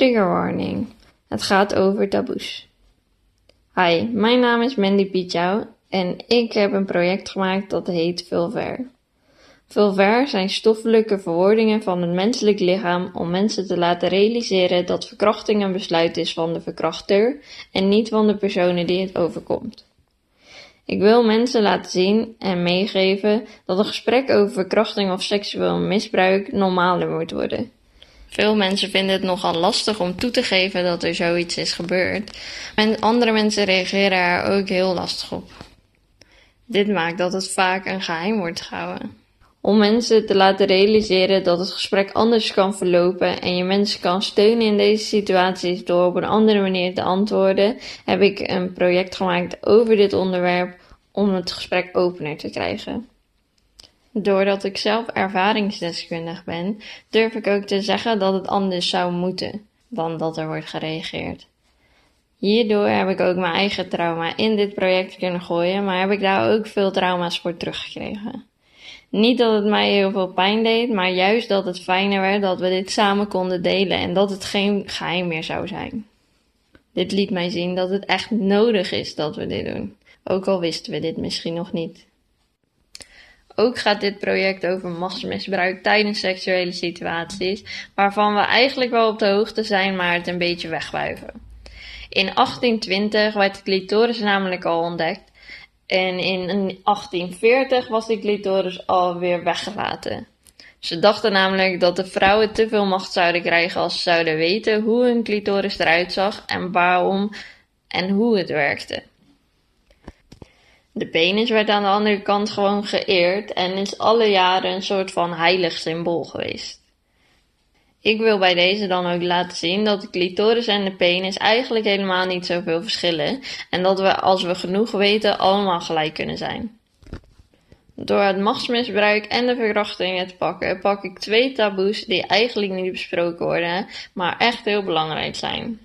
Trigger warning. Het gaat over taboes. Hi, mijn naam is Mandy Pietjouw en ik heb een project gemaakt dat heet Vulver. Vulver zijn stoffelijke verwoordingen van het menselijk lichaam om mensen te laten realiseren dat verkrachting een besluit is van de verkrachter en niet van de personen die het overkomt. Ik wil mensen laten zien en meegeven dat een gesprek over verkrachting of seksueel misbruik normaler moet worden. Veel mensen vinden het nogal lastig om toe te geven dat er zoiets is gebeurd. En andere mensen reageren er ook heel lastig op. Dit maakt dat het vaak een geheim wordt gehouden. Om mensen te laten realiseren dat het gesprek anders kan verlopen en je mensen kan steunen in deze situaties door op een andere manier te antwoorden, heb ik een project gemaakt over dit onderwerp om het gesprek opener te krijgen. Doordat ik zelf ervaringsdeskundig ben, durf ik ook te zeggen dat het anders zou moeten dan dat er wordt gereageerd. Hierdoor heb ik ook mijn eigen trauma in dit project kunnen gooien, maar heb ik daar ook veel trauma's voor teruggekregen. Niet dat het mij heel veel pijn deed, maar juist dat het fijner werd dat we dit samen konden delen en dat het geen geheim meer zou zijn. Dit liet mij zien dat het echt nodig is dat we dit doen, ook al wisten we dit misschien nog niet. Ook gaat dit project over machtsmisbruik tijdens seksuele situaties, waarvan we eigenlijk wel op de hoogte zijn, maar het een beetje wegwuiven. In 1820 werd de clitoris namelijk al ontdekt en in 1840 was die clitoris alweer weggelaten. Ze dachten namelijk dat de vrouwen te veel macht zouden krijgen als ze zouden weten hoe hun clitoris eruit zag en waarom en hoe het werkte. De penis werd aan de andere kant gewoon geëerd en is alle jaren een soort van heilig symbool geweest. Ik wil bij deze dan ook laten zien dat de clitoris en de penis eigenlijk helemaal niet zoveel verschillen en dat we als we genoeg weten allemaal gelijk kunnen zijn. Door het machtsmisbruik en de verkrachtingen te pakken, pak ik twee taboes die eigenlijk niet besproken worden, maar echt heel belangrijk zijn.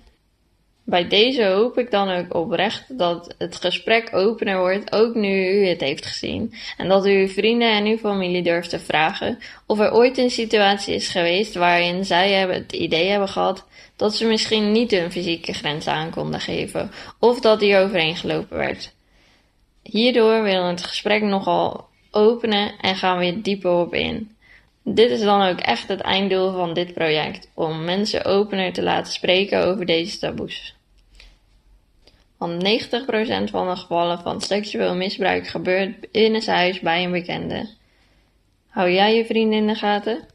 Bij deze hoop ik dan ook oprecht dat het gesprek opener wordt, ook nu u het heeft gezien. En dat u uw vrienden en uw familie durft te vragen of er ooit een situatie is geweest waarin zij het idee hebben gehad dat ze misschien niet hun fysieke grens aan konden geven, of dat die overeengelopen werd. Hierdoor willen we het gesprek nogal openen en gaan we dieper op in. Dit is dan ook echt het einddoel van dit project, om mensen opener te laten spreken over deze taboes. Want 90% van de gevallen van seksueel misbruik gebeurt binnen huis bij een bekende. Hou jij je vrienden in de gaten?